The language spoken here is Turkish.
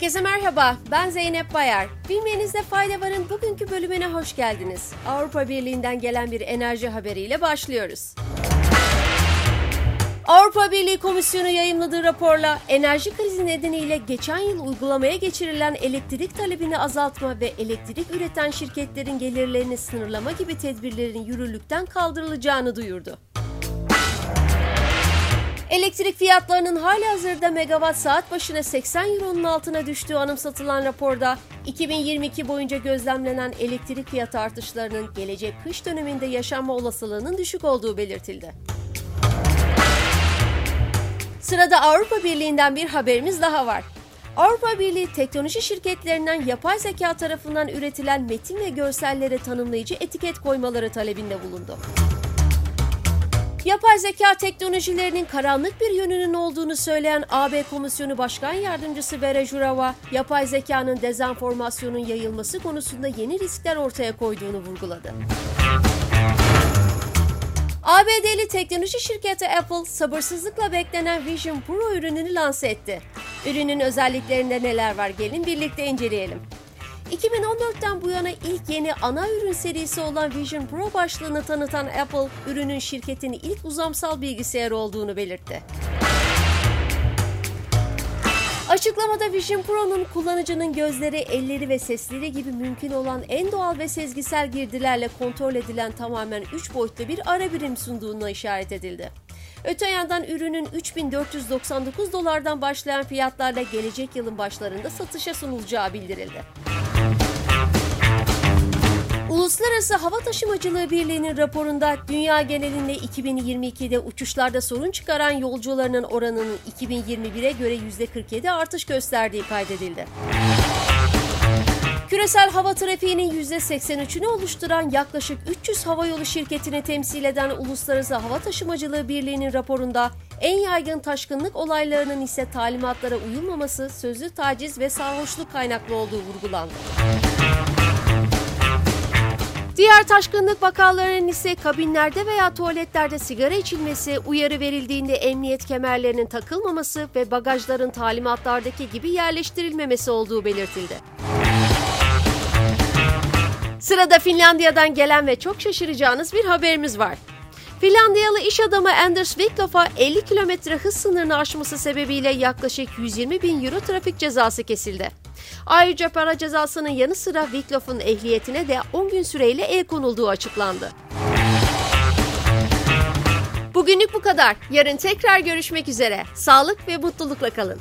Herkese merhaba, ben Zeynep Bayar. Bilmenizde fayda varın bugünkü bölümüne hoş geldiniz. Avrupa Birliği'nden gelen bir enerji haberiyle başlıyoruz. Avrupa Birliği Komisyonu yayımladığı raporla enerji krizi nedeniyle geçen yıl uygulamaya geçirilen elektrik talebini azaltma ve elektrik üreten şirketlerin gelirlerini sınırlama gibi tedbirlerin yürürlükten kaldırılacağını duyurdu. Elektrik fiyatlarının hali hazırda megawatt saat başına 80 euronun altına düştüğü anımsatılan raporda 2022 boyunca gözlemlenen elektrik fiyat artışlarının gelecek kış döneminde yaşanma olasılığının düşük olduğu belirtildi. Sırada Avrupa Birliği'nden bir haberimiz daha var. Avrupa Birliği teknoloji şirketlerinden yapay zeka tarafından üretilen metin ve görsellere tanımlayıcı etiket koymaları talebinde bulundu. Yapay zeka teknolojilerinin karanlık bir yönünün olduğunu söyleyen AB Komisyonu Başkan Yardımcısı Vera Jourova, yapay zekanın dezenformasyonun yayılması konusunda yeni riskler ortaya koyduğunu vurguladı. ABD'li teknoloji şirketi Apple sabırsızlıkla beklenen Vision Pro ürününü lanse etti. Ürünün özelliklerinde neler var gelin birlikte inceleyelim. 2014'ten bu yana ilk yeni ana ürün serisi olan Vision Pro başlığını tanıtan Apple, ürünün şirketin ilk uzamsal bilgisayarı olduğunu belirtti. Açıklamada Vision Pro'nun kullanıcının gözleri, elleri ve sesleri gibi mümkün olan en doğal ve sezgisel girdilerle kontrol edilen tamamen 3 boyutlu bir ara birim sunduğuna işaret edildi. Öte yandan ürünün 3499 dolardan başlayan fiyatlarla gelecek yılın başlarında satışa sunulacağı bildirildi. Uluslararası Hava Taşımacılığı Birliği'nin raporunda dünya genelinde 2022'de uçuşlarda sorun çıkaran yolcularının oranının 2021'e göre %47 artış gösterdiği kaydedildi. Küresel hava trafiğinin %83'ünü oluşturan yaklaşık 300 havayolu şirketini temsil eden Uluslararası Hava Taşımacılığı Birliği'nin raporunda en yaygın taşkınlık olaylarının ise talimatlara uyulmaması, sözlü taciz ve sarhoşluk kaynaklı olduğu vurgulandı. Diğer taşkınlık vakalarının ise kabinlerde veya tuvaletlerde sigara içilmesi, uyarı verildiğinde emniyet kemerlerinin takılmaması ve bagajların talimatlardaki gibi yerleştirilmemesi olduğu belirtildi. Sırada Finlandiya'dan gelen ve çok şaşıracağınız bir haberimiz var. Finlandiyalı iş adamı Anders Wiklof'a 50 km hız sınırını aşması sebebiyle yaklaşık 120 bin euro trafik cezası kesildi. Ayrıca para cezasının yanı sıra Wiklof'un ehliyetine de 10 gün süreyle el konulduğu açıklandı. Bugünlük bu kadar. Yarın tekrar görüşmek üzere. Sağlık ve mutlulukla kalın.